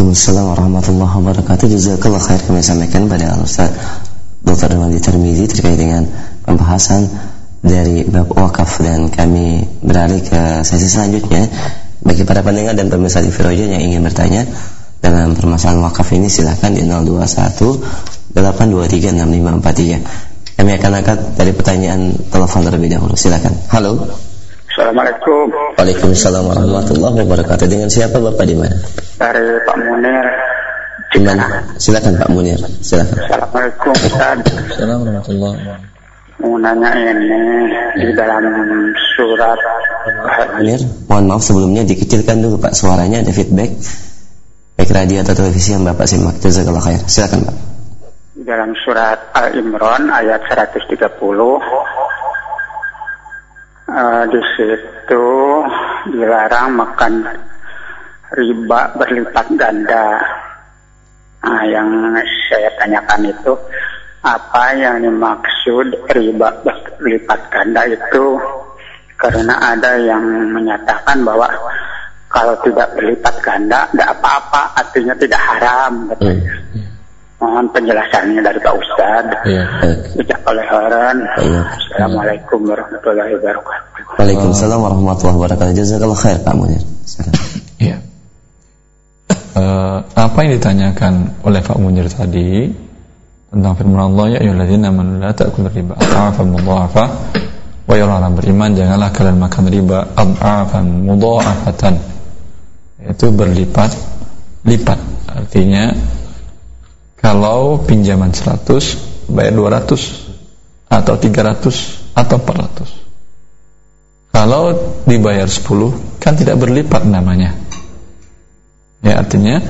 Waalaikumsalam warahmatullahi wabarakatuh. Jazakallah khair kami sampaikan pada Ustaz Dr. Wali Termizi terkait dengan pembahasan dari bab wakaf dan kami beralih ke sesi selanjutnya. Bagi para pendengar dan pemirsa di Firoja yang ingin bertanya dalam permasalahan wakaf ini silahkan di 021 823 6543. Kami akan angkat dari pertanyaan telepon terlebih dahulu. Silakan. Halo. Assalamualaikum. Waalaikumsalam warahmatullahi wabarakatuh. Dengan siapa Bapak di mana? Dari Pak Munir. Di mana? Silakan Pak Munir. Silakan. Assalamualaikum Ustaz. Assalamualaikum warahmatullahi Mau nanya ini di dalam surat Munir, mohon maaf sebelumnya dikecilkan dulu Pak suaranya ada feedback. Baik radio atau televisi yang Bapak simak. Jazakallah khair. Silakan Pak. Di dalam surat Al Imran ayat 130 uh, di situ dilarang makan riba berlipat ganda. Nah, yang saya tanyakan itu apa yang dimaksud riba berlipat ganda itu karena ada yang menyatakan bahwa kalau tidak berlipat ganda tidak apa-apa artinya tidak haram Hmm. Mohon penjelasannya dari Pak Ustad. Iya. Oleh Haran. Iya. Assalamualaikum warahmatullahi wabarakatuh. Waalaikumsalam warahmatullahi wabarakatuh. Jazakallah khair Pak Munir. Iya. Eh, apa yang ditanyakan oleh Pak Munir tadi tentang firman Allah ya ayyuhalladzina amanu la ta'kulu riba adhafan mudha'afa wa ya orang beriman janganlah kalian makan riba adhafan mudha'afatan itu berlipat lipat artinya kalau pinjaman 100 bayar 200 atau 300 atau 400 kalau dibayar 10 kan tidak berlipat namanya. Ya artinya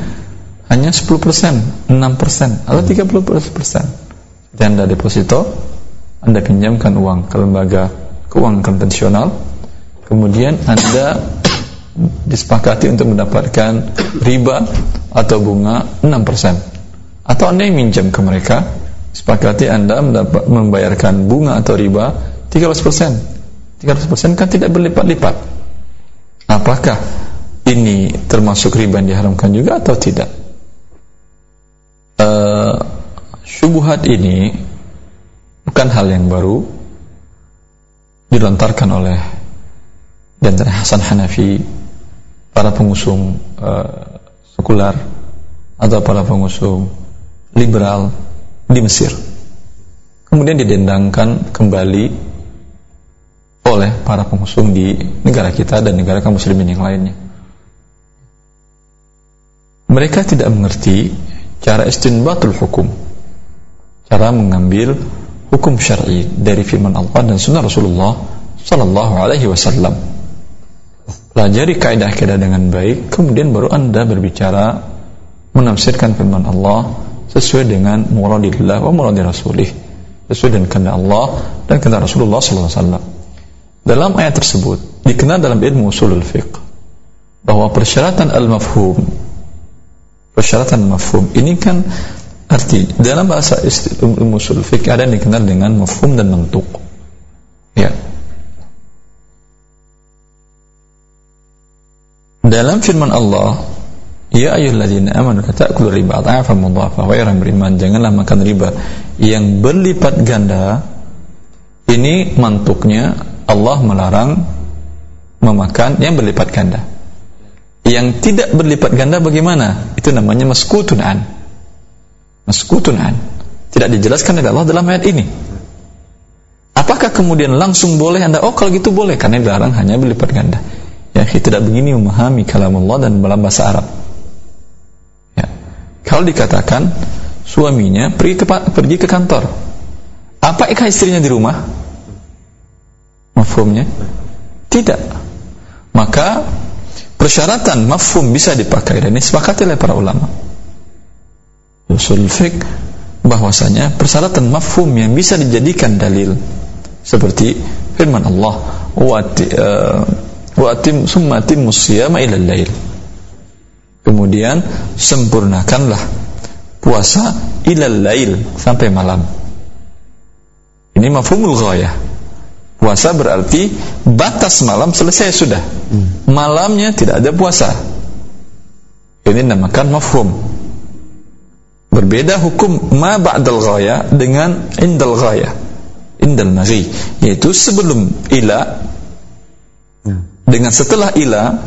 hanya 10%, 6% atau 30% janda deposito Anda pinjamkan uang ke lembaga keuangan konvensional kemudian Anda disepakati untuk mendapatkan riba atau bunga 6% atau Anda yang minjam ke mereka sepakati Anda mendapat, membayarkan bunga atau riba 13% 13% kan tidak berlipat-lipat. Apakah ini termasuk riba yang diharamkan juga atau tidak? Uh, syubhat ini bukan hal yang baru dilontarkan oleh dan dari Hasan Hanafi para pengusung uh, sekular atau para pengusung liberal di Mesir. Kemudian didendangkan kembali oleh para pengusung di negara kita dan negara kaum muslimin yang lainnya. Mereka tidak mengerti cara istinbatul hukum cara mengambil hukum syar'i dari firman Allah dan sunnah Rasulullah sallallahu alaihi wasallam. Pelajari kaidah-kaidah dengan baik kemudian baru Anda berbicara menafsirkan firman Allah sesuai dengan muradillah wa muradi rasulih. Sesuai dengan kehendak Allah dan kehendak Rasulullah wasallam. Dalam ayat tersebut dikenal dalam ilmu usulul fiqh bahwa persyaratan al-mafhum persyaratan mafhum ini kan arti dalam bahasa ilmu usul fikih ada yang dikenal dengan mafhum dan bentuk ya. Dalam firman Allah ya ayyuhalladzina amanu la ta'kulu riba adhafan mudhafa wa yang beriman janganlah makan riba yang berlipat ganda ini mantuknya Allah melarang memakan yang berlipat ganda yang tidak berlipat ganda bagaimana? Itu namanya maskutun an. Maskutun an. Tidak dijelaskan oleh Allah dalam ayat ini. Apakah kemudian langsung boleh Anda? Oh, kalau gitu boleh karena dilarang hanya berlipat ganda. Ya, tidak begini memahami kalam Allah dan dalam bahasa Arab. Kalau dikatakan suaminya pergi ke pergi ke kantor. Apa ikhlas istrinya di rumah? Mafhumnya? Tidak. Maka persyaratan mafhum bisa dipakai dan disepakati oleh para ulama usul fiqh bahwasanya persyaratan mafhum yang bisa dijadikan dalil seperti firman Allah wa uh, atim summa siyama ila lail kemudian sempurnakanlah puasa ila lail sampai malam ini mafhumul ghayah Puasa berarti batas malam selesai sudah. Malamnya tidak ada puasa. Ini dinamakan mafhum. Berbeda hukum ma ba'dal ghaya dengan indal ghaya. Indal maghi, yaitu sebelum ila dengan setelah ila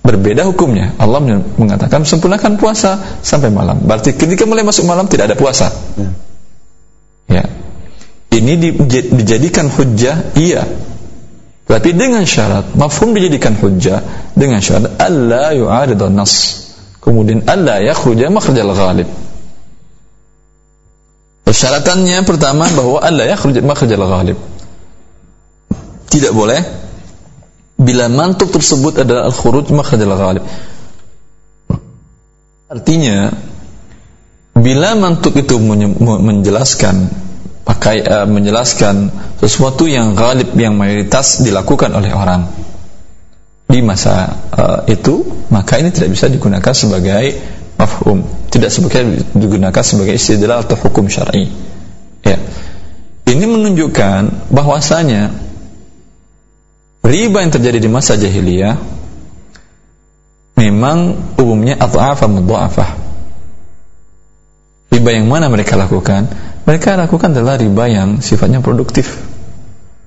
berbeda hukumnya. Allah mengatakan sempurnakan puasa sampai malam. Berarti ketika mulai masuk malam tidak ada puasa. Ya. Ini dijadikan hujjah iya. Tapi dengan syarat mafhum dijadikan hujjah dengan syarat alla yu'arid nas. Kemudian alla yakhruja makhrajal ghalib. Persyaratannya pertama bahwa alla yakhruja makhrajal ghalib. Tidak boleh bila mantuk tersebut adalah al-khuruj makhrajal ghalib. Artinya bila mantuk itu menjelaskan pakai uh, menjelaskan sesuatu yang galib yang mayoritas dilakukan oleh orang di masa uh, itu maka ini tidak bisa digunakan sebagai mafhum. Tidak sebagai digunakan sebagai istilah atau hukum syar'i. Ya. Ini menunjukkan bahwasanya riba yang terjadi di masa jahiliyah memang umumnya at'afa mudha'afah. Riba yang mana mereka lakukan? Mereka lakukan adalah riba yang sifatnya produktif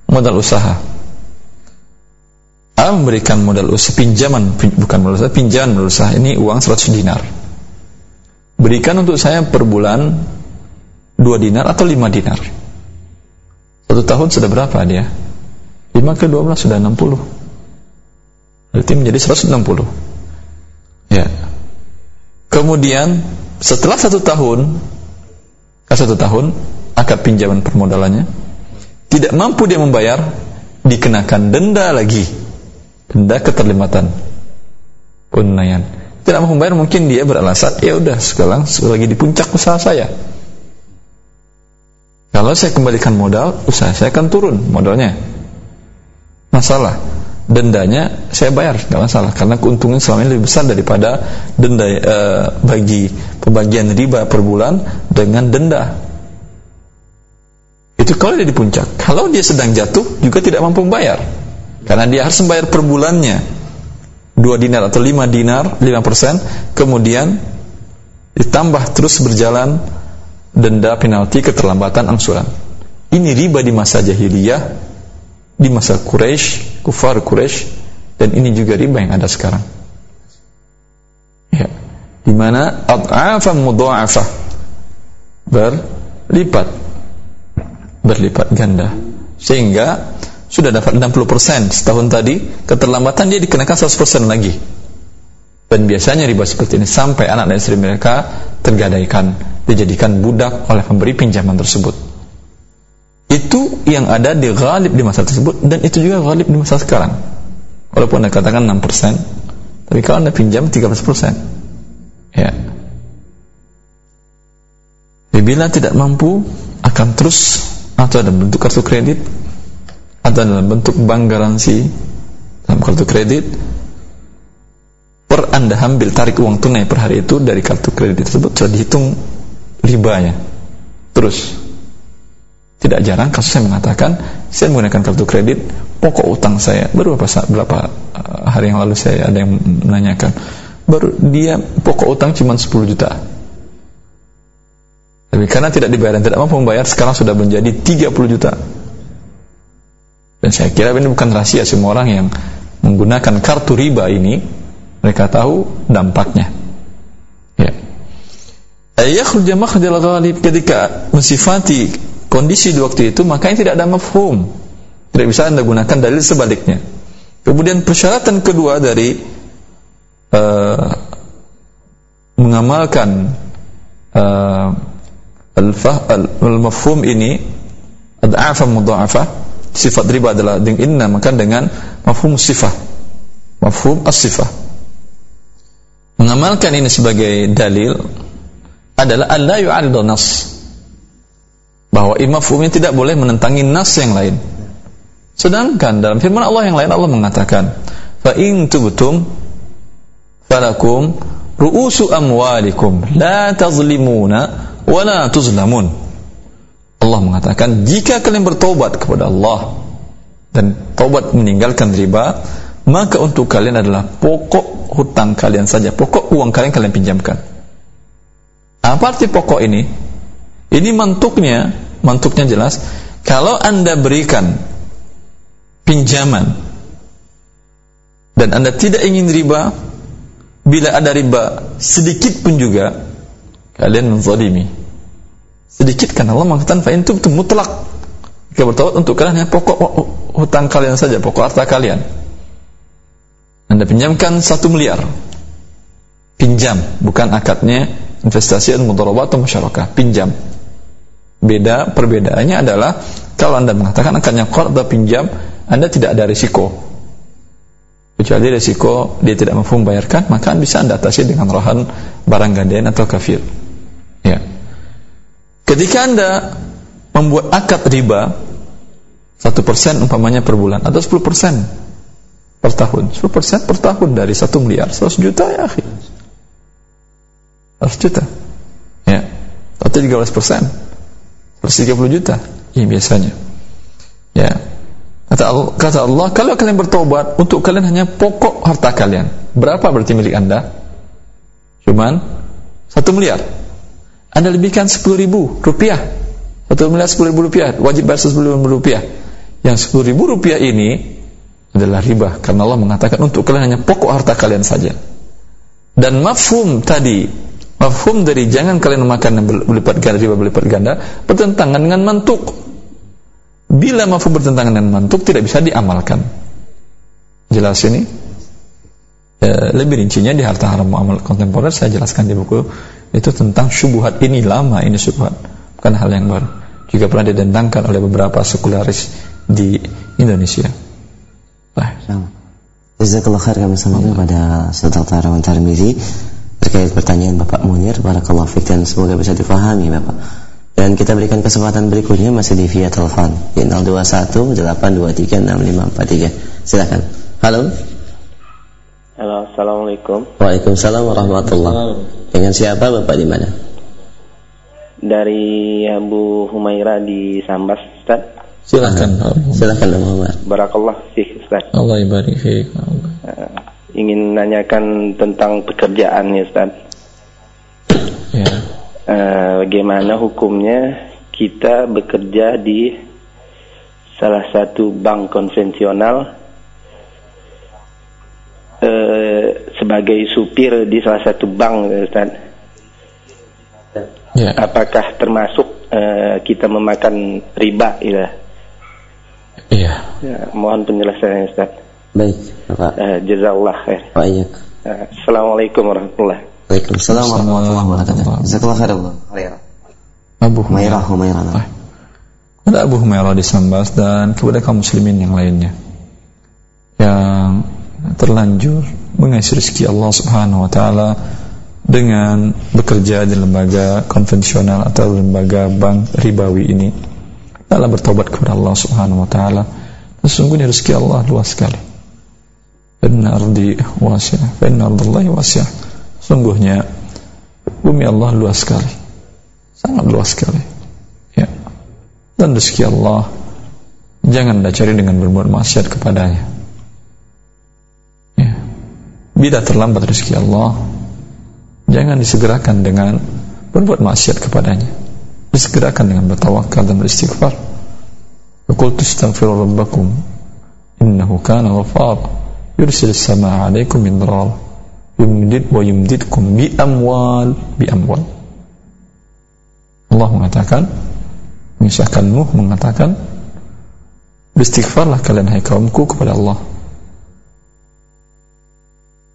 modal usaha. A memberikan modal usaha pinjaman bukan modal usaha pinjaman modal usaha. Ini uang 100 dinar. Berikan untuk saya per bulan 2 dinar atau 5 dinar. Satu tahun sudah berapa dia 5 ke 12 sudah 60 berarti menjadi 160 ya. Kemudian setelah satu tahun satu tahun akad pinjaman permodalannya tidak mampu dia membayar dikenakan denda lagi. Denda keterlibatan. Penunaian tidak mampu membayar mungkin dia beralasan ya udah sekarang lagi di puncak usaha saya. Kalau saya kembalikan modal usaha saya akan turun modalnya masalah. Dendanya saya bayar nggak masalah. Karena keuntungan selama ini lebih besar daripada denda e, bagi pembagian riba per bulan dengan denda. Itu kalau dia di puncak. Kalau dia sedang jatuh juga tidak mampu membayar. Karena dia harus membayar per bulannya. 2 dinar atau 5 dinar 5% kemudian ditambah terus berjalan denda penalti keterlambatan angsuran. Ini riba di masa jahiliyah di masa Quraisy, kufar Quraisy dan ini juga riba yang ada sekarang. Ya. Di mana ad'afan mudha'afah berlipat berlipat ganda sehingga sudah dapat 60% setahun tadi keterlambatan dia dikenakan 100% lagi dan biasanya riba seperti ini sampai anak dan istri mereka tergadaikan dijadikan budak oleh pemberi pinjaman tersebut itu yang ada di ghalib di masa tersebut dan itu juga ghalib di masa sekarang. Walaupun anda katakan 6% tapi kalau anda pinjam 13% ya. Bila tidak mampu akan terus atau dalam bentuk kartu kredit atau dalam bentuk bank garansi dalam kartu kredit per anda ambil tarik uang tunai per hari itu dari kartu kredit tersebut sudah dihitung ribanya terus tidak jarang kasus saya mengatakan saya menggunakan kartu kredit pokok utang saya. Baru berapa berapa eh, hari yang lalu saya ada yang menanyakan baru dia pokok utang cuma 10 juta. Tapi karena tidak dibayar tidak mampu membayar sekarang sudah menjadi 30 juta. Dan saya kira ini bukan rahasia semua orang yang menggunakan kartu riba ini. Mereka tahu dampaknya. Ya. Ayakhruja makhrajal ghalib. Ketika mensifati kondisi di waktu itu maka tidak ada mafhum. Tidak bisa anda gunakan dalil sebaliknya. Kemudian persyaratan kedua dari uh, mengamalkan uh, al-mafhum ini ada mudha'afah sifat riba adalah dengan maka dengan mafhum sifat mafhum as-sifah. Mengamalkan ini sebagai dalil adalah alla yu'aridu nas bahwa imam tidak boleh menentangi nas yang lain. Sedangkan dalam firman Allah yang lain Allah mengatakan, "Fa in tubtum falakum ru'usu amwalikum la tazlimuna wa la tuzlamun." Allah mengatakan, "Jika kalian bertobat kepada Allah dan tobat meninggalkan riba, maka untuk kalian adalah pokok hutang kalian saja, pokok uang kalian kalian pinjamkan. Apa arti pokok ini? Ini mantuknya, mantuknya jelas. Kalau Anda berikan pinjaman dan Anda tidak ingin riba, bila ada riba sedikit pun juga kalian menzalimi. Sedikit kan Allah mengatakan fa itu mutlak. Jika bertawad untuk kalian hanya pokok hutang kalian saja, pokok harta kalian. Anda pinjamkan satu miliar. Pinjam, bukan akadnya investasi mudharabah atau musyarakah. Pinjam. Beda perbedaannya adalah kalau Anda mengatakan akadnya qard atau pinjam, Anda tidak ada risiko. Kecuali risiko dia tidak mampu membayarkan, maka bisa Anda atasi dengan rohan barang gadaian atau kafir. Ya. Ketika Anda membuat akad riba satu persen umpamanya per bulan atau sepuluh persen per tahun 10% per tahun dari 1 miliar 100 juta ya akhi 100 juta ya atau 13 persen 130 juta. Ini biasanya. Ya. Kata Allah, kata Allah kalau kalian bertobat untuk kalian hanya pokok harta kalian. Berapa berarti milik anda? Cuman 1 miliar. Anda lebihkan 10 ribu rupiah. 1 miliar 10 ribu rupiah. Wajib bayar 10 ribu rupiah. Yang 10 ribu rupiah ini adalah riba karena Allah mengatakan untuk kalian hanya pokok harta kalian saja. Dan mafhum tadi, mafhum dari jangan kalian memakan berlipat ganda riba berlipat ganda bertentangan dengan mantuk. Bila mafhum bertentangan dengan mantuk tidak bisa diamalkan. Jelas ini? E, lebih rincinya di harta haram muamal kontemporer saya jelaskan di buku itu tentang syubhat ini lama ini syubhat bukan hal yang baru juga pernah didendangkan oleh beberapa sekularis di Indonesia. Jazakallah khair kami sampaikan pada Saudara Tarawan Tarmizi terkait pertanyaan Bapak Munir Barakallahu fiik dan semoga bisa difahami Bapak. Dan kita berikan kesempatan berikutnya masih di via telepon di 021 823 6543. Silakan. Halo. Halo, Assalamualaikum. Waalaikumsalam warahmatullahi wabarakatuh. Dengan siapa Bapak di mana? Dari Abu Humaira di Sambas, Ustaz. Silakan Silakan Muhammad. Barakallah fiik Ustaz. Allah ibarik fiik. Ingin nanyakan tentang pekerjaan ya Ustaz. Ya. Uh, bagaimana hukumnya kita bekerja di salah satu bank konvensional uh, sebagai supir di salah satu bank ya Ustaz. Ya. Apakah termasuk uh, kita memakan riba ya? Iya. Ya, mohon penjelasannya Ustaz. Baik, Bapak. Uh, jazakallah khair. Pak Iyak. Uh, Assalamualaikum warahmatullahi Waalaikumsalam warahmatullahi wabarakatuh. Jazakallah khair Allah. Abu Humairah, Humairah. Baik. Ada Abu Humairah di Sambas dan kepada kaum muslimin yang lainnya yang terlanjur mengais rezeki Allah Subhanahu wa taala dengan bekerja di lembaga konvensional atau lembaga bank ribawi ini dalam bertobat kepada Allah Subhanahu wa taala. Sesungguhnya rezeki Allah luas sekali. Inna ardi wasi'ah, fa inna ardallahi. Sungguhnya bumi Allah luas sekali. Sangat luas sekali. Ya. Dan rezeki Allah jangan Anda cari dengan berbuat maksiat kepadanya. Ya. Bila terlambat rezeki Allah, jangan disegerakan dengan berbuat maksiat kepadanya disegerakan dengan bertawakal dan beristighfar. Qul tastaghfiru rabbakum innahu kana ghaffar yursil as-samaa'a 'alaikum midrar yumdid wa yumdidkum bi amwal bi amwal. Allah mengatakan mengisahkan Nuh mengatakan beristighfarlah kalian hai kaumku kepada Allah.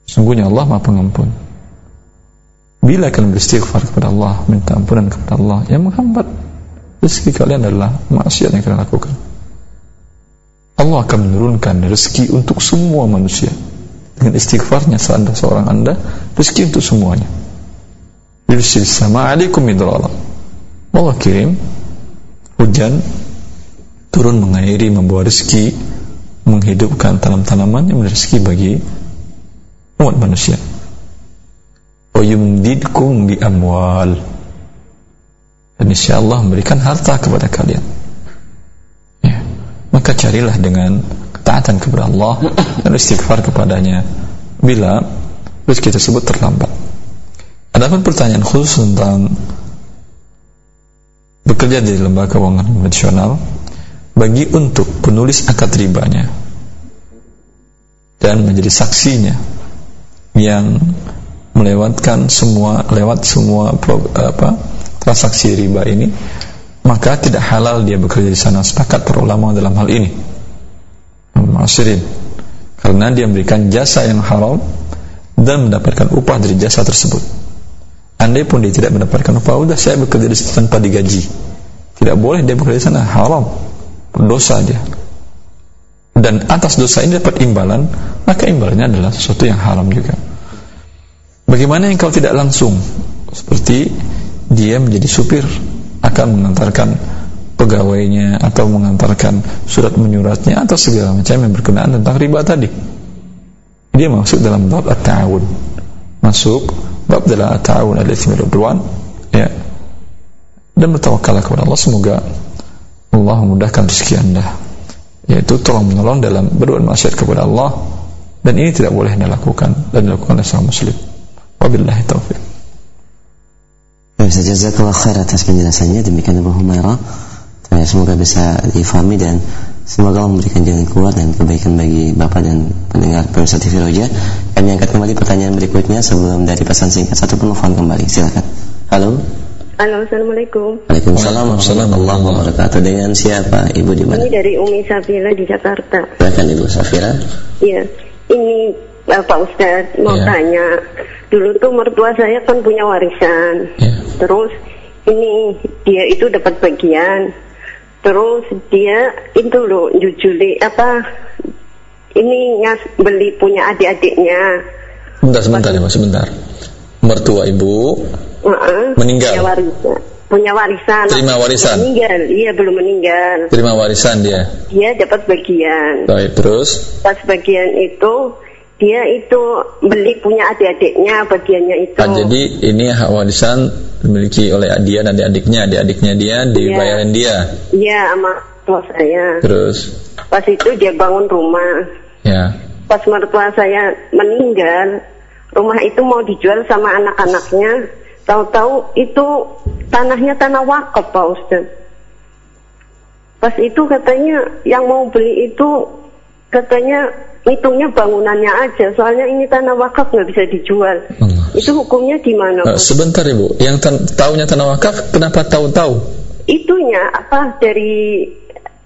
Sungguhnya Allah Maha Pengampun Bila kalian beristighfar kepada Allah, minta ampunan kepada Allah, yang menghambat rezeki kalian adalah maksiat yang kalian lakukan. Allah akan menurunkan rezeki untuk semua manusia. Dengan istighfarnya seandainya seorang anda, rezeki untuk semuanya. Yursil sama alaikum midrala. Allah kirim hujan turun mengairi membawa rezeki menghidupkan tanam-tanaman yang rezeki bagi umat manusia wa yumdidkum bi amwal dan insya Allah memberikan harta kepada kalian. Maka carilah dengan ketaatan kepada Allah dan istighfar kepadanya bila rezeki tersebut terlambat. Adapun pertanyaan khusus tentang bekerja di lembaga keuangan konvensional bagi untuk penulis akad ribanya dan menjadi saksinya yang melewatkan semua lewat semua apa transaksi riba ini maka tidak halal dia bekerja di sana. Sepakat para ulama dalam hal ini. Masirin karena dia memberikan jasa yang haram dan mendapatkan upah dari jasa tersebut. Andai pun dia tidak mendapatkan upah udah saya bekerja di sana tanpa digaji. Tidak boleh dia bekerja di sana. Haram. Berdosa dia. Dan atas dosa ini dapat imbalan maka imbalannya adalah sesuatu yang haram juga. Bagaimana yang kalau tidak langsung? Seperti dia menjadi supir akan mengantarkan pegawainya atau mengantarkan surat menyuratnya atau segala macam yang berkenaan tentang riba tadi. Dia masuk dalam bab at-ta'awun. Masuk bab dalam at-ta'awun al-itsmi ya. Dan bertawakal kepada Allah semoga Allah memudahkan rezeki Anda. Yaitu tolong menolong dalam berdoa maksiat kepada Allah dan ini tidak boleh dilakukan dan dilakukan oleh seorang muslim. Wabillahi taufiq. Baik, jazakallah khair atas penjelasannya. Demikian Abu Humairah. Semoga bisa difahami dan semoga Allah memberikan jalan keluar dan kebaikan bagi Bapak dan pendengar pemirsa TV Roja. Kami angkat kembali pertanyaan berikutnya sebelum dari pesan singkat satu penelpon kembali. Silakan. Halo. Halo, Assalamualaikum. Waalaikumsalam warahmatullahi wabarakatuh. Dengan siapa? Ibu di mana? Ini dari Umi Safira di Jakarta. Silakan Ibu Safira. Iya. Ini uh, Pak Ustadz mau Iya. tanya. Dulu tuh mertua saya kan punya warisan. Iya. Terus ini dia itu dapat bagian. Terus dia itu loh jujuli apa ini ngas beli punya adik-adiknya. Sebentar, sebentar ya, Mas, sebentar. Mertua ibu Heeh, Meninggal? Punya warisan. Punya warisan. Terima warisan? Meninggal. Iya belum meninggal. terima warisan dia. Dia dapat bagian. Baik, terus pas bagian itu dia itu beli punya adik-adiknya bagiannya itu. Ah, jadi ini hak warisan dimiliki oleh dia dan adik-adiknya, adik-adiknya dia dibayarin dia. iya sama tua saya. Terus? Pas itu dia bangun rumah. Ya. pas mertua saya meninggal rumah itu mau dijual sama anak-anaknya. Tahu-tahu itu tanahnya tanah wakaf Pak Ustaz. Pas itu katanya yang mau beli itu katanya hitungnya bangunannya aja soalnya ini tanah wakaf nggak bisa dijual Allah. itu hukumnya gimana Pak? sebentar Ibu, yang tahunya tanah wakaf kenapa tahu-tahu? itunya apa dari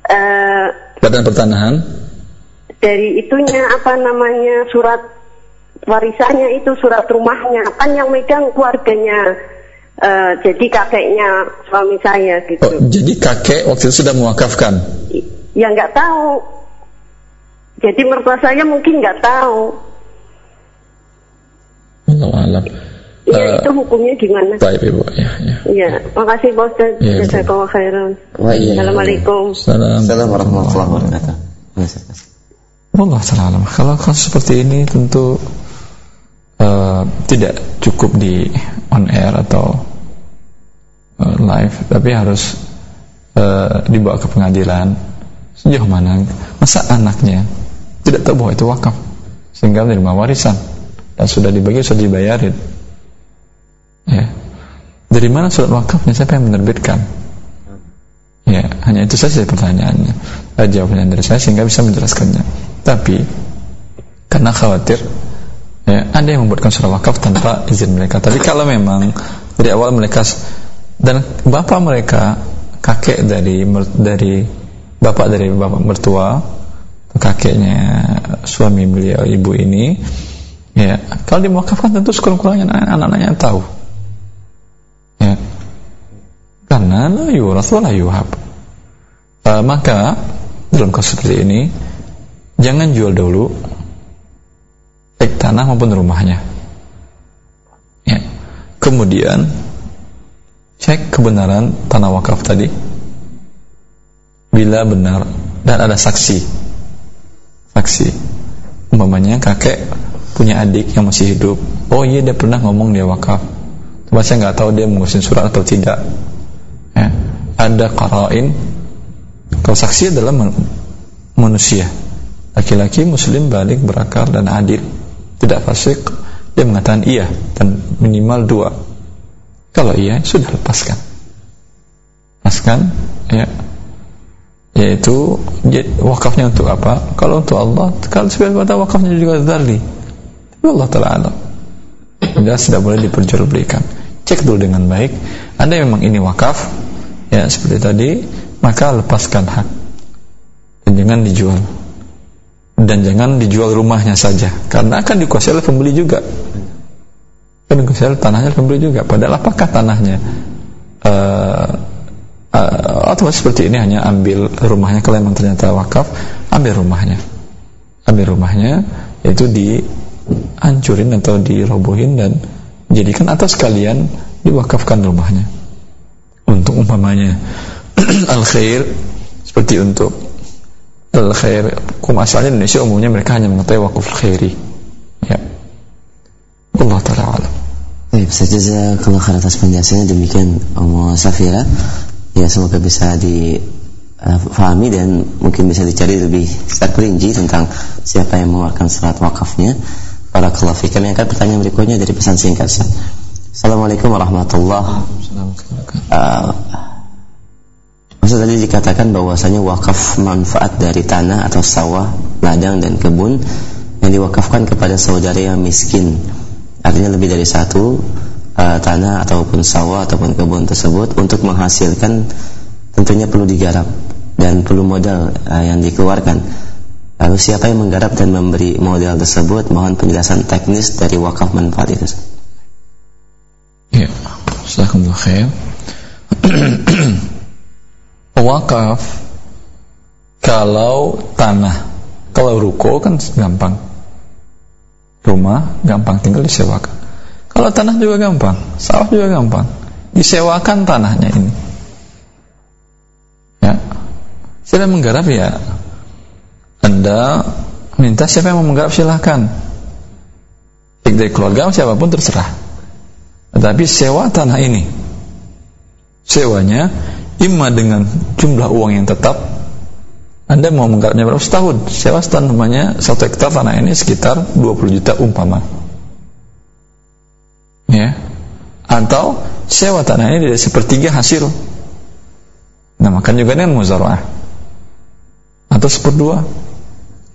eh, Badan Pertanahan dari itunya apa namanya surat warisannya itu surat rumahnya kan yang megang keluarganya eh, jadi kakeknya suami saya Oh, gitu jadi kakek waktu itu sudah mewakafkan. Ya nggak tahu jadi mertua saya mungkin nggak tahu Allah alam. ya Eh, itu hukumnya gimana Baik Ibu, ya, ya. ya makasih Bos Ustaz Iya, Bu. jazakallah khairan. Assalamualaikum Salam. Assalamualaikum warahmatullahi wabarakatuh. Allah taala alam. Kalau kasus seperti ini tentu eh, tidak cukup di on air atau eh, live, tapi harus eh, dibawa ke pengadilan. Sejauh mana masa anaknya tidak tahu bahwa itu wakaf sehingga menerima warisan dan sudah dibagi sudah dibayarin. Ya. Dari mana surat wakafnya? Siapa yang menerbitkan? Ya, hanya itu saja pertanyaannya. Eh, jawabannya dari saya sehingga bisa menjelaskannya. Tapi karena khawatir ya, ada yang membuatkan surat wakaf tanpa izin mereka. Tapi kalau memang dari awal mereka dan bapak mereka kakek dari dari bapak dari bapak mertua kakeknya suami beliau ibu ini ya kalau dimewakafkan tentu sekurang-kurangnya anak-anaknya tahu. Ya. Karena la yuras wa la yuhab. Eh, maka dalam kasus seperti ini jangan jual dulu baik tanah maupun rumahnya. Ya. Kemudian cek kebenaran tanah wakaf tadi. Bila benar dan ada saksi saksi. Umpamanya kakek punya adik yang masih hidup. Oh iya dia pernah ngomong dia wakaf. Cuma saya nggak tahu dia mengusin surat atau tidak. Ya. ada qarain. Kalau saksi adalah man- manusia. Laki-laki muslim balik berakal dan adil tidak fasik. Dia mengatakan iya dan minimal dua. Kalau iya sudah lepaskan. Lepaskan ya yaitu wakafnya untuk apa? Kalau untuk Allah kalau sebagai pada wakafnya juga zali tapi Allah Ta'ala alam. Jelas tidak boleh diperjualbelikan. Cek dulu dengan baik. Anda memang ini wakaf ya seperti tadi maka lepaskan hak. Dan jangan dijual. Dan jangan dijual rumahnya saja. Karena akan dikuasai oleh pembeli juga. Akan dikuasai oleh tanahnya pembeli juga. Padahal apakah tanahnya uh, uh, atau seperti ini hanya ambil rumahnya. Kalau memang ternyata wakaf ambil rumahnya. Ambil rumahnya itu dihancurin atau dirobohin dan jadikan atas kalian diwakafkan rumahnya. Untuk umpamanya al khair seperti untuk al khair hukum asalnya Indonesia umumnya mereka hanya mengetahui wakaf khairi ya. Allah taala alam. Baik, saja kalau atas penjelasannya. Demikian Om Safira. Ya semoga bisa difahami uh, dan mungkin bisa dicari lebih secara perinci tentang siapa yang mengeluarkan surat wakafnya. Para fiik. Kami akan pertanyaan berikutnya dari pesan singkat. Assalamualaikum warahmatullahi wabarakatuh. Uh, Maksud tadi dikatakan bahwasanya wakaf manfaat dari tanah atau sawah, ladang dan kebun yang diwakafkan kepada saudara yang miskin. Artinya lebih dari satu uh, tanah ataupun sawah ataupun kebun tersebut untuk menghasilkan tentunya perlu digarap dan perlu modal uh, yang dikeluarkan. Lalu siapa yang menggarap dan memberi modal tersebut? Mohon penjelasan teknis dari wakaf manfaat itu. Ya, Assalamualaikum khair. wakaf kalau tanah kalau ruko kan gampang rumah gampang tinggal disewakan kalau tanah juga gampang sawah juga gampang. Disewakan tanahnya ini. Ya. Sudah menggarap ya. Anda minta siapa yang mau menggarap silahkan baik dari keluarga siapa pun terserah. Tetapi sewa tanah ini. Sewanya imma dengan jumlah uang yang tetap anda mau menggarapnya berapa setahun? Sewa setahun namanya satu hektar tanah ini sekitar 20 juta umpama ya. Atau sewa tanah ini dari sepertiga hasil. Nah makan juga dengan muzara'ah atau seperdua.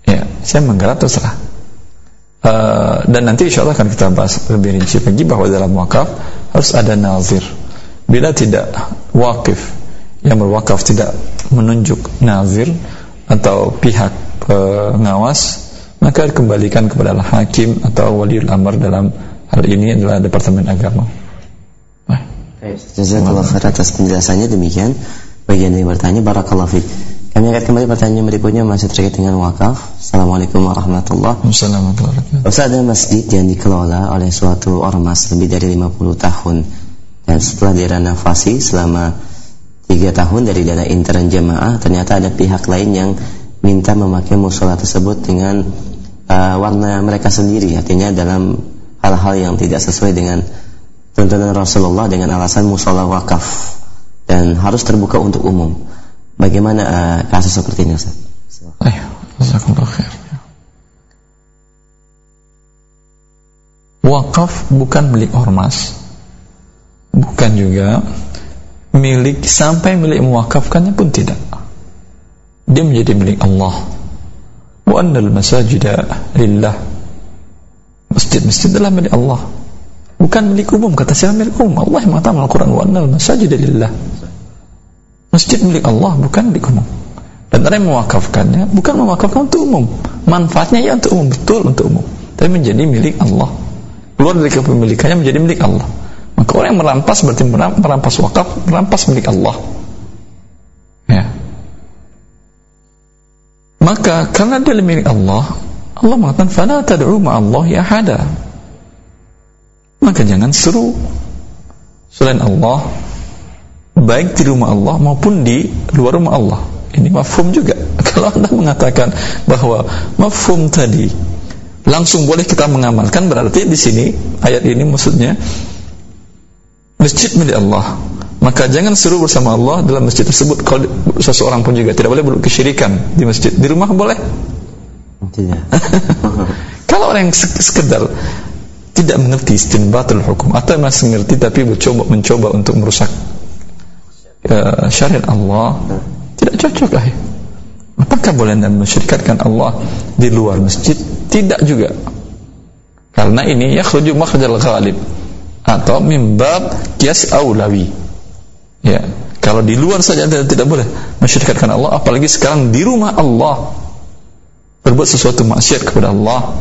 Ya saya menggarap terserah. Uh, dan nanti insya Allah akan kita bahas lebih rinci lagi bahwa dalam wakaf harus ada nazir. Bila tidak wakif yang berwakaf tidak menunjuk nazir atau pihak pengawas maka dikembalikan kepada hakim atau waliul amr dalam hal ini adalah departemen agama. Jazakallah khair atas penjelasannya demikian. Bagian yang bertanya barakallahu fiik. Kami akan kembali pertanyaan berikutnya masih terkait dengan wakaf. Assalamualaikum warahmatullahi wabarakatuh. Ustaz ada masjid yang dikelola oleh suatu ormas lebih dari 50 tahun dan setelah direnovasi selama tiga tahun dari dana intern jemaah ternyata ada pihak lain yang minta memakai musola tersebut dengan uh, warna mereka sendiri artinya dalam hal-hal yang tidak sesuai dengan tuntunan Rasulullah dengan alasan musola wakaf. Dan harus terbuka untuk umum. Bagaimana uh, kasus seperti ini Ustaz? Wakaf bukan milik ormas. Bukan juga milik sampai milik mewakafkannya pun tidak. Dia menjadi milik Allah. Wa annal masajida lillah masjid-masjid adalah milik Allah. Bukan milik umum kata siapa milik umum Allah yang mengatakan Al-Quran masajida lillah. Masjid milik Allah bukan milik umum. Dan orang yang mewakafkannya bukan mewakafkan untuk umum. Manfaatnya ya untuk umum betul untuk umum. Tapi menjadi milik Allah. Keluar dari kepemilikannya menjadi milik Allah. Maka orang yang merampas berarti merampas wakaf, merampas milik Allah. Ya. Maka karena dia milik Allah, Allah mengatakan fala tad'u Allah ya hada. Maka jangan seru selain Allah baik di rumah Allah maupun di luar rumah Allah. Ini mafhum juga. Kalau Anda mengatakan bahwa mafhum tadi langsung boleh kita mengamalkan berarti di sini ayat ini maksudnya masjid milik Allah maka jangan seru bersama Allah dalam masjid tersebut kalau seseorang pun juga tidak boleh berkesyirikan di masjid di rumah boleh Tidak. Kalau orang yang sek- sekedar tidak mengerti istinbatul hukum atau masih mengerti tapi mencoba mencoba untuk merusak eh, syariat Allah tidak cocok lah ya. Apakah boleh anda mensyirikatkan Allah di luar masjid? Tidak juga. Karena ini ya yakhruju makhrajal ghalib atau mimbab kias aulawi. Ya, kalau di luar saja anda tidak boleh mensyirikatkan Allah, apalagi sekarang di rumah Allah berbuat sesuatu maksiat kepada Allah.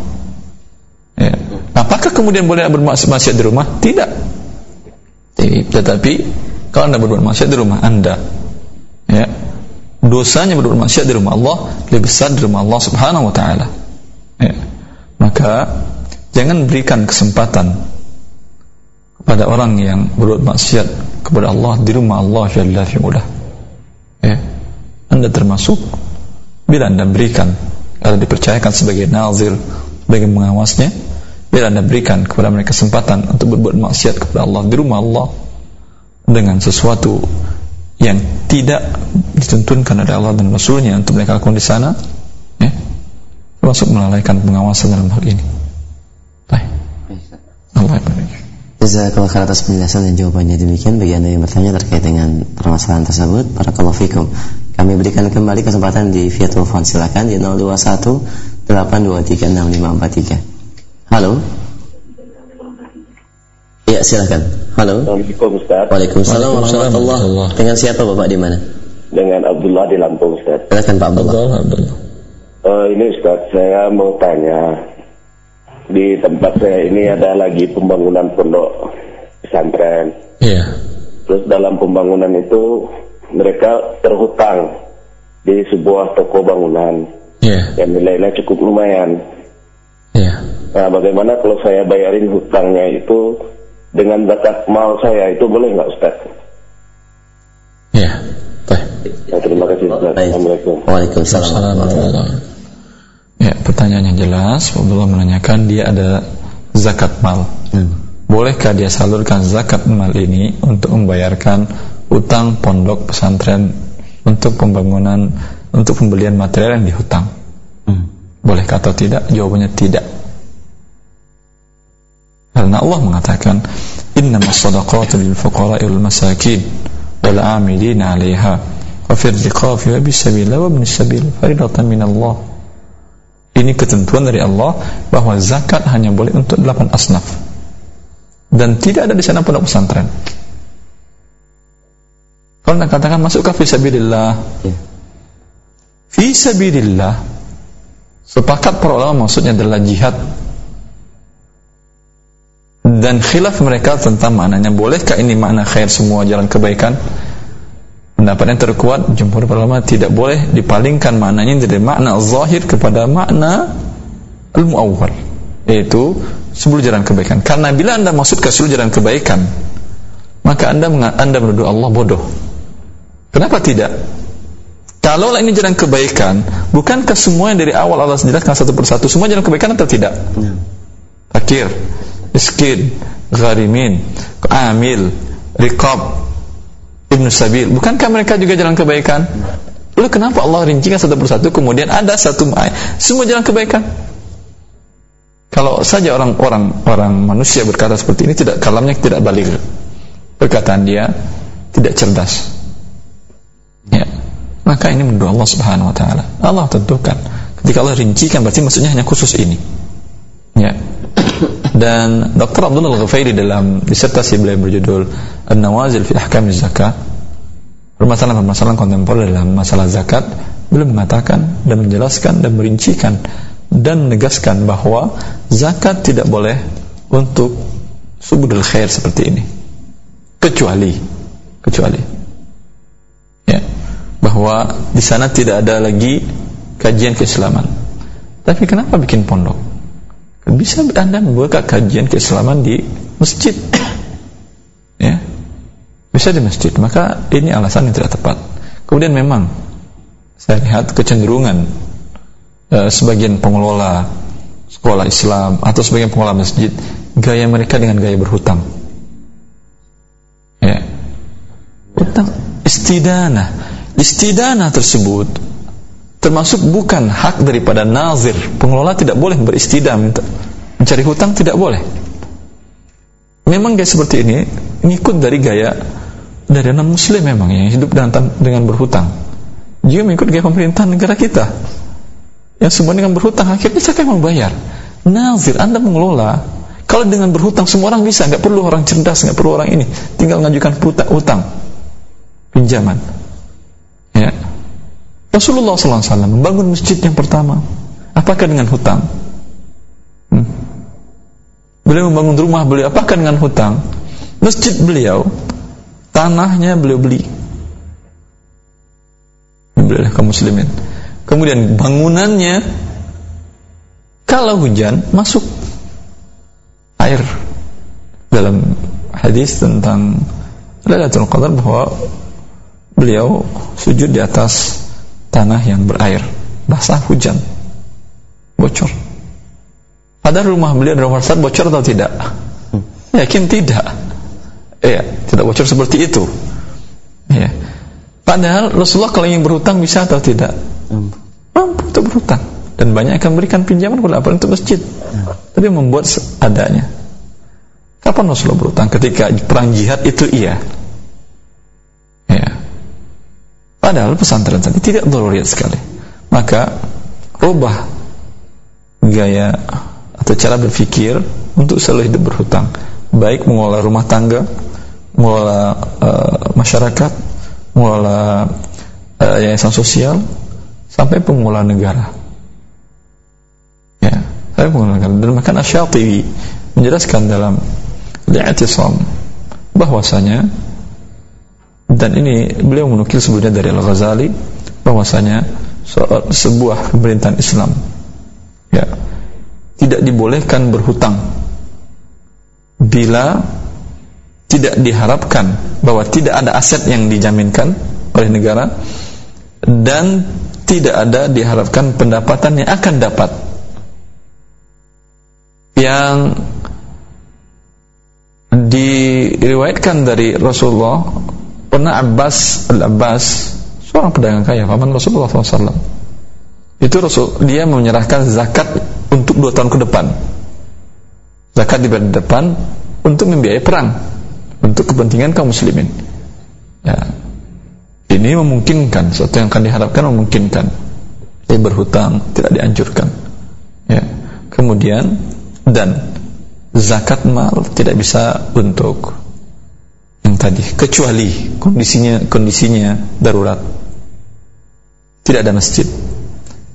Ya. Apakah kemudian boleh bermaksiat di rumah? Tidak. Tetapi kalau anda berbuat maksiat di rumah anda, ya, dosanya berbuat maksiat di rumah Allah lebih besar di rumah Allah Subhanahu Wa Taala. Ya. Maka jangan berikan kesempatan kepada orang yang berbuat maksiat kepada Allah di rumah Allah Jalla fi'ula. Ya. Anda termasuk bila Anda berikan atau dipercayakan sebagai nazir, sebagai pengawasnya, bila Anda berikan kepada mereka kesempatan untuk berbuat maksiat kepada Allah di rumah Allah dengan sesuatu yang tidak dituntunkan oleh Allah dan Rasulnya untuk mereka lakukan di sana, ya, termasuk melalaikan pengawasan dalam hal ini. Baik. Allah. Jazakallah khair atas penjelasan dan jawabannya demikian bagi Anda yang bertanya terkait dengan permasalahan tersebut. Barakallahu fikum. Kami berikan kembali kesempatan di via telepon silakan di 021 823 6543. Halo. Ya, silakan. Halo. Assalamualaikum Ustaz. Waalaikumsalam Waalaikumsalam warahmatullah. warahmatullah. Dengan siapa Bapak di mana? Dengan Abdullah di Lampung Ustaz. Silakan Pak Abdullah. Abdullah, Abdullah. Eh, ini Ustaz, saya mau tanya. Di tempat saya ini ada lagi pembangunan pondok pesantren. Iya. Terus dalam pembangunan itu mereka terhutang di sebuah toko bangunan Iya. yang nilainya cukup lumayan. Iya. Nah, bagaimana kalau saya bayarin hutangnya itu dengan zakat mal saya itu boleh nggak Ustaz? Iya. Baik. Ya, terima kasih Ustaz. Assalamualaikum. Waalaikumsalam. Assalamualaikum. Ya, pertanyaannya jelas. Abdullah menanyakan dia ada zakat mal. Hmm. Bolehkah dia salurkan zakat mal ini untuk membayarkan utang pondok pesantren untuk pembangunan untuk pembelian material yang dihutang? Hmm. Bolehkah atau tidak? Jawabannya tidak. Karena Allah mengatakan, "Innamas shadaqatu lil fuqara'i wal masakin wal 'amilina 'alaiha wa fir riqabi wa bisabilillah wa ibnis sabil faridatan min Allah." Ini ketentuan dari Allah bahwa zakat hanya boleh untuk delapan asnaf. Dan tidak ada di sana pondok pesantren. Kalau anda katakan masukkan fisabilillah. Ya. Fisabilillah. Sepakat para ulama maksudnya adalah jihad. Dan khilaf mereka tentang maknanya. Bolehkah ini makna khair semua jalan kebaikan? Pendapat yang terkuat Jumhur para ulama tidak boleh dipalingkan maknanya. Dari makna zahir kepada makna Al-Mu'awwal. Yaitu seluruh jalan kebaikan. Karena bila anda maksud ke seluruh jalan kebaikan Maka anda anda menuduh Allah bodoh Kenapa tidak? Kalau ini jalan kebaikan, bukankah semua yang dari awal Allah jelaskan satu persatu semua jalan kebaikan atau tidak? Ya. Fakir, miskin, gharimin, amil, riqab, ibnu sabil. Bukankah mereka juga jalan kebaikan? Lalu kenapa Allah rincikan satu persatu kemudian ada satu ayat semua jalan kebaikan? Kalau saja orang-orang orang manusia berkata seperti ini tidak kalamnya tidak balik. Perkataan dia tidak cerdas. Maka ini menurut Allah Subhanahu wa taala. Allah tentukan. Ketika Allah rincikan berarti maksudnya hanya khusus ini. Ya. Dan Dr. Abdullah Al-Ghafairi dalam disertasi beliau berjudul An-Nawazil fi Ahkam Zakat permasalahan-permasalahan kontemporer dalam masalah zakat beliau mengatakan dan menjelaskan dan merincikan dan menegaskan bahwa zakat tidak boleh untuk subudul khair seperti ini kecuali kecuali bahwa di sana tidak ada lagi kajian keislaman. Tapi kenapa bikin pondok? Bisa anda membuka kajian keislaman di masjid. Ya. Bisa di masjid maka ini alasan yang tidak tepat. Kemudian memang saya lihat kecenderungan eh, sebagian pengelola sekolah Islam atau sebagian pengelola masjid gaya mereka dengan gaya berhutang. Ya. Hutang istidana istidana tersebut termasuk bukan hak daripada nazir. Pengelola tidak boleh beristidah minta mencari hutang tidak boleh. Memang gaya seperti ini ngikut dari gaya dari non muslim memang yang hidup dengan dengan berhutang. Dia mengikut gaya pemerintahan negara kita. Yang semua dengan berhutang akhirnya siapa yang membayar? Nazir, Anda mengelola. Kalau dengan berhutang semua orang bisa, nggak perlu orang cerdas, nggak perlu orang ini, tinggal mengajukan hutang, pinjaman. Rasulullah SAW membangun masjid yang pertama. Apakah dengan hutang? Hmm. Beliau membangun rumah beliau. Apakah dengan hutang? Masjid beliau, tanahnya beliau beli. Beliau kaum muslimin. Kemudian bangunannya, kalau hujan masuk air dalam hadis tentang Lailatul Qadar bahwa beliau sujud di atas tanah yang berair basah hujan bocor. Ada rumah beliau di rumah Ustaz bocor atau tidak? Yakin tidak? Ya tidak bocor seperti itu. Ya padahal Rasulullah kalau ingin berhutang bisa atau tidak? Mampu untuk berhutang. Dan banyak akan memberikan pinjaman kepada apa? Untuk masjid. Tapi membuat adanya kapan Rasulullah berhutang? Ketika perang jihad itu iya Padahal pesantren tadi tidak daruriyat sekali. Maka rubah gaya atau cara berpikir untuk selalu hidup berhutang. Baik mengelola rumah tangga, mengelola uh, masyarakat, mengelola uh, yayasan sosial, sampai pengelola negara. Ya, sampai pengelola negara. Dan bahkan Asyatiwi menjelaskan dalam Li'atisam bahwasanya dan ini beliau menukil sebelumnya dari Al-Ghazali bahwasanya sebuah pemerintahan Islam. Ya. Tidak dibolehkan berhutang bila tidak diharapkan bahwa tidak ada aset yang dijaminkan oleh negara dan tidak ada diharapkan pendapatan yang akan dapat. Yang diriwayatkan dari Rasulullah pernah Abbas Al-Abbas seorang pedagang kaya paman Rasulullah SAW itu Rasul dia menyerahkan zakat untuk dua tahun ke depan. Zakat di depan untuk membiayai perang untuk kepentingan kaum muslimin. Ya. Ini memungkinkan sesuatu yang akan diharapkan memungkinkan. Dia berhutang tidak dianjurkan. Ya. Kemudian dan zakat mal tidak bisa untuk tadi kecuali kondisinya kondisinya darurat. Tidak ada masjid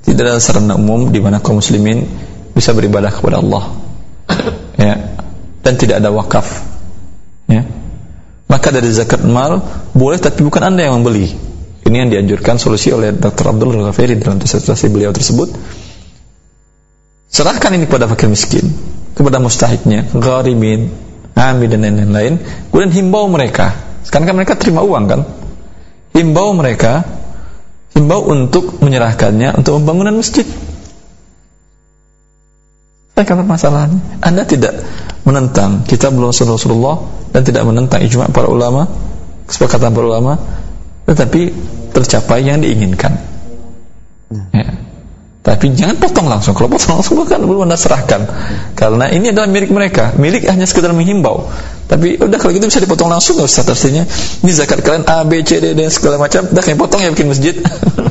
tidak ada sarana umum di mana kaum muslimin bisa beribadah kepada Allah. Ya dan tidak ada wakaf. Ya maka dari zakat mal boleh tapi bukan anda yang membeli. Ini yang dianjurkan solusi oleh Dr. Abdul Ghafiri dalam disertasi beliau tersebut. Serahkan ini kepada fakir miskin kepada mustahiknya gharimin Ami dan lain-lain. Kemudian himbau mereka. Sekarang kan mereka terima uang kan? Himbau mereka himbau untuk menyerahkannya untuk pembangunan masjid. Saya kata masalahnya? Anda tidak menentang kita belum Rasulullah dan tidak menentang ijma para ulama kesepakatan para ulama tetapi tercapai yang diinginkan. Ya. Tapi jangan potong langsung. Kalau potong langsung kan belum anda serahkan. Karena ini adalah milik mereka. Milik hanya sekedar menghimbau. Tapi udah kalau gitu bisa dipotong langsung nggak usah. Ini zakat kalian A, B, C, D dan segala macam. Udah kalian potong ya bikin masjid.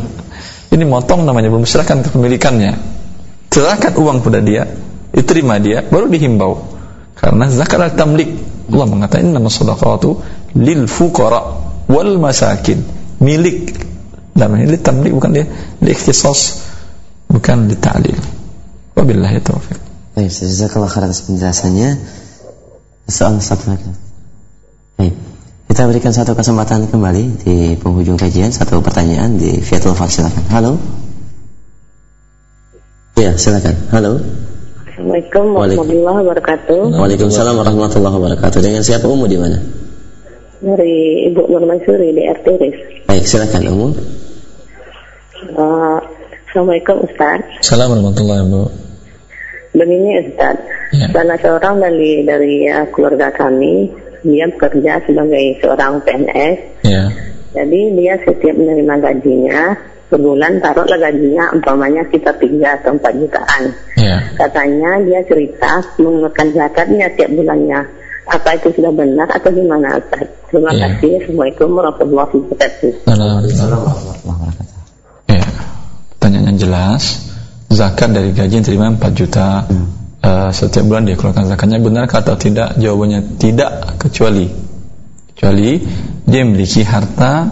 ini motong namanya belum serahkan kepemilikannya. Serahkan uang kepada dia, diterima dia, baru dihimbau. Karena zakat adalah tamlik. Allah mengatakan nama sadaqatu lil fuqara wal masakin. Milik. Namanya tamlik bukan dia. Li ikhtisas bukan dita'lil. Wabillahi taufiq. Baik, jazakallah khair atas penjelasannya. Soal satu lagi. Baik. Kita berikan satu kesempatan kembali di penghujung kajian satu pertanyaan di via telepon silakan. Halo. Ya, silakan. Halo. Assalamualaikum warahmatullahi wabarakatuh. Waalaikumsalam warahmatullahi wabarakatuh. Dengan siapa Umu di mana? Dari Ibu Nur Mansuri di RT Baik, silakan Umu. Uh, Assalamualaikum Ustaz. Assalamualaikum warahmatullahi wabarakatuh. Begini Ustaz, ya. salah seorang dari dari uh, keluarga kami dia bekerja sebagai seorang PNS. Ya. Jadi dia setiap menerima gajinya sebulan taruhlah gajinya umpamanya kita tiga atau empat jutaan. Ya. Katanya dia cerita mengeluarkan zakatnya tiap bulannya. Apa itu sudah benar atau gimana Ustaz? Terima Iya. kasih. Assalamualaikum warahmatullahi wabarakatuh. Ya. Jelas, zakat dari gaji yang terima 4 juta eh, setiap bulan dia keluarkan zakatnya. Benar atau tidak? Jawabannya tidak kecuali kecuali dia memiliki harta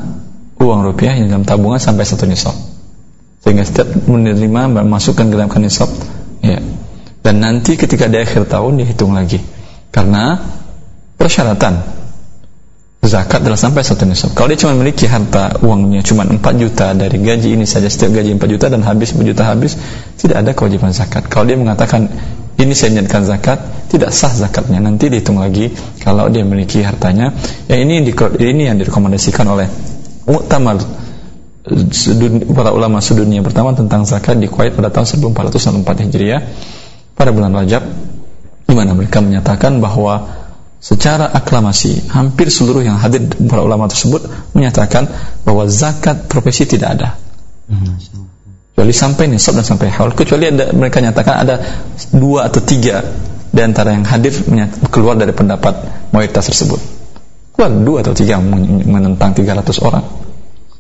uang rupiah yang dalam tabungan sampai satu nisab. Sehingga setiap menerima masukkan ke dalam nisab ya. Dan nanti ketika di akhir tahun dihitung lagi. Karena persyaratan zakat adalah sampai satu nisab. Kalau dia cuma memiliki harta uangnya cuma 4 juta dari gaji ini saja setiap gaji 4 juta dan habis 4 juta habis, tidak ada kewajiban zakat. Kalau dia mengatakan ini saya niatkan zakat, tidak sah zakatnya. Nanti dihitung lagi kalau dia memiliki hartanya. Yang ini yang di- ini yang direkomendasikan oleh Muktamar para ulama sedunia pertama tentang zakat di Kuwait pada tahun 1464 Hijriah pada bulan Rajab di mana mereka menyatakan bahwa secara aklamasi hampir seluruh yang hadir para ulama tersebut menyatakan bahwa zakat profesi tidak ada. Kecuali sampai nisab dan sampai haul. Kecuali ada mereka nyatakan ada dua atau tiga di antara yang hadir keluar dari pendapat mayoritas tersebut. Keluar dua atau tiga men- menentang 300 orang.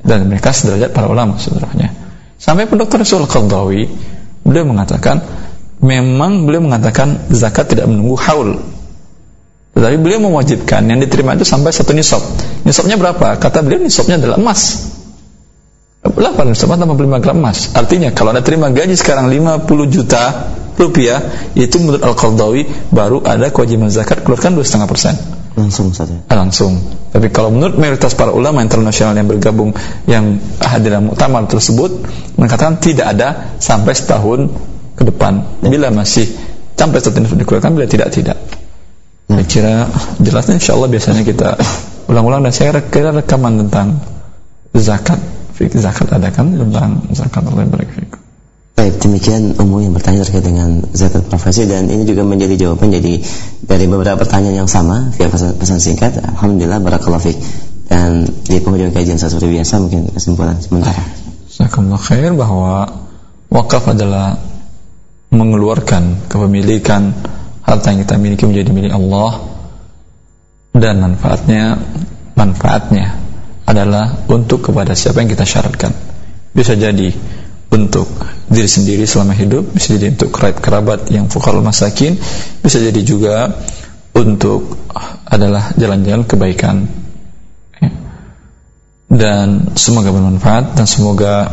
Dan mereka sederajat para ulama sebenarnya. Sampai pun Dr. Rasul Qardawi beliau mengatakan memang beliau mengatakan zakat tidak menunggu haul tetapi beliau mewajibkan yang diterima itu sampai satu nisab nisabnya berapa? kata beliau nisabnya adalah emas 8 nisab 85 gram emas artinya kalau anda terima gaji sekarang 50 juta rupiah itu menurut Al-Qardawi baru ada kewajiban zakat keluarkan 2,5 persen langsung saja langsung. Tapi kalau menurut mayoritas para ulama internasional yang bergabung yang hadir dalam muktamar tersebut mengatakan tidak ada sampai setahun ke depan. Bila masih sampai setahun dikeluarkan, bila tidak tidak. Kira jelasnya insya Allah biasanya kita ulang-ulang dan saya kira rekaman tentang zakat fik- zakat ada kan tentang zakat Allah yang baik demikian umum yang bertanya terkait dengan zakat profesi dan ini juga menjadi jawaban jadi dari beberapa pertanyaan yang sama via pesan, pesan singkat. Alhamdulillah barakallahu fiik. Dan di penghujung kajian seperti biasa mungkin kesimpulan sementara. Jazakumullah khair bahwa wakaf adalah mengeluarkan kepemilikan harta yang kita miliki menjadi milik Allah dan manfaatnya manfaatnya adalah untuk kepada siapa yang kita syaratkan. Bisa jadi untuk diri sendiri selama hidup, bisa jadi untuk kerabat kerabat yang fuqarul masakin, bisa jadi juga untuk adalah jalan-jalan kebaikan. Ya dan semoga bermanfaat dan semoga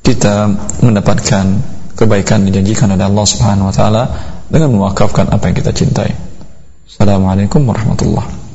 kita mendapatkan kebaikan dijanjikan oleh Allah Subhanahu wa taala dengan mewakafkan apa yang kita cintai. Assalamualaikum warahmatullahi